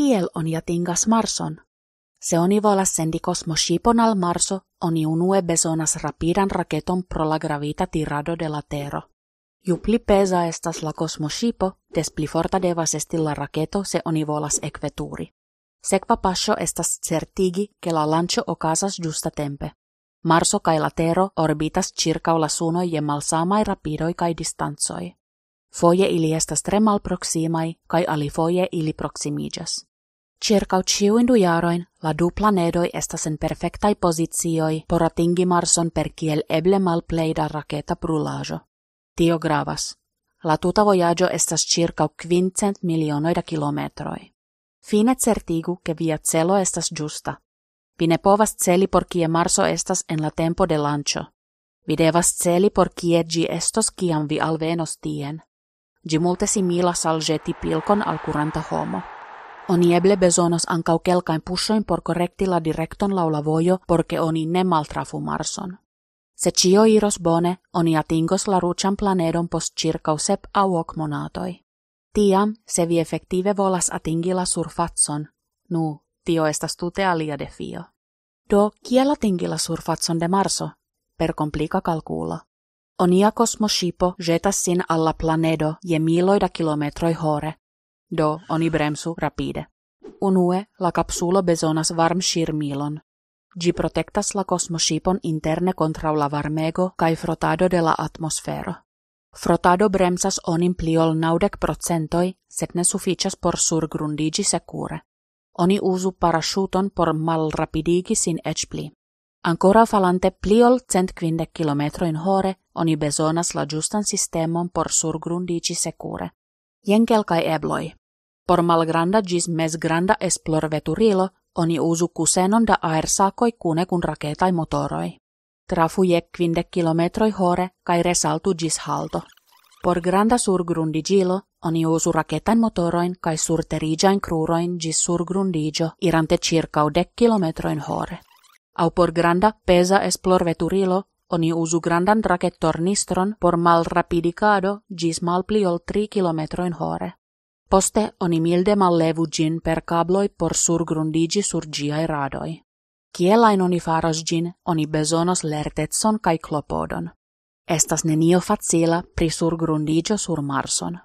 kiel on jatingas Marson? Se volas sendi kosmoŝipon al Marso, oni unue bezonas rapidan raketon pro la gravita tirado de la Tero. Ju pli pesa estas la kosmoŝipo, des pli forta devas esti la raketo se oni volas ekveturi. Sekva paŝo estas certigi, ke la lanĉo okazas ĝusta tempe. Marso kaj la Tero orbitas ĉirkaŭ la Suno je malsamaj rapidoj kaj distancoj. Foje ili estas tre malproksimaj kaj alifoje ili proksimiĝas. Circa ciuin du jaroin, la du planedoi estas en perfectai positioi por atingi Marson per kiel eble malpleida raketa brulajo. Tio gravas. La tuta voyaggio estas 500 milionoi da kilometroi. Fine certigu che via celo estas giusta. Vi povas celi por kie Marso estas en la tempo de lancio. Vi devas celi por kie gi estos kiam vi alvenos tien. Gi multe similas al jeti pilkon al curanta homo. Oni eble bezonos ancau kelkain pussoin por correcti la directon laula vojo porque oni ne maltrafu Marson. Se cio iros bone, oni atingos la rucian planedon post circau sep au ok monatoi. Tiam, se vi effektive volas atingi la surfatson, nu, tio estas tute alia defio. Do, kiel atingi la surfatson de Marso? Per complica calculo. Onia kosmoshipo jetas sin alla planedo je miloida kilometroi hore, do oni bremsu rapide. Unue la capsulo bezonas varmŝirmilon. Gi protektas la kosmoŝipon interne kontraŭ la varmego kaj frotado de la atmosfero. Frotado bremsas onin pli ol naŭdek procentoj, sed ne sufiĉas por surgrundiĝi sekure. Oni uzu paraŝuton por malrapidigi sin eĉ pli. Ancora falante pli ol cent kvindek kilometrojn hore, oni bezonas la ĝustan sistemon por surgrundiĝi sekure. Jen kelkaj ebloj. Por malgranda gis granda esplorveturilo oni usu kusenon da aersakoi kune kun raketai motoroi. Trafu je kvinde kilometroi hore kai resaltu gis halto. Por granda surgrundigilo oni usu raketain motoroin kai surterigiain kruroin gis surgrundigio irante circa dek kilometroin hore. Au por granda pesa esplorveturilo oni usu grandan rakettornistron por mal rapidicado gis mal pli ol 3 kilometroin hore. Poste oni milde mallevu gin per cabloi por surgrundigi sur giai radoi. Kielain oni faros gin, oni bezonos lertetson kai klopodon. Estas nenio facila pri surgrundigio sur Marson.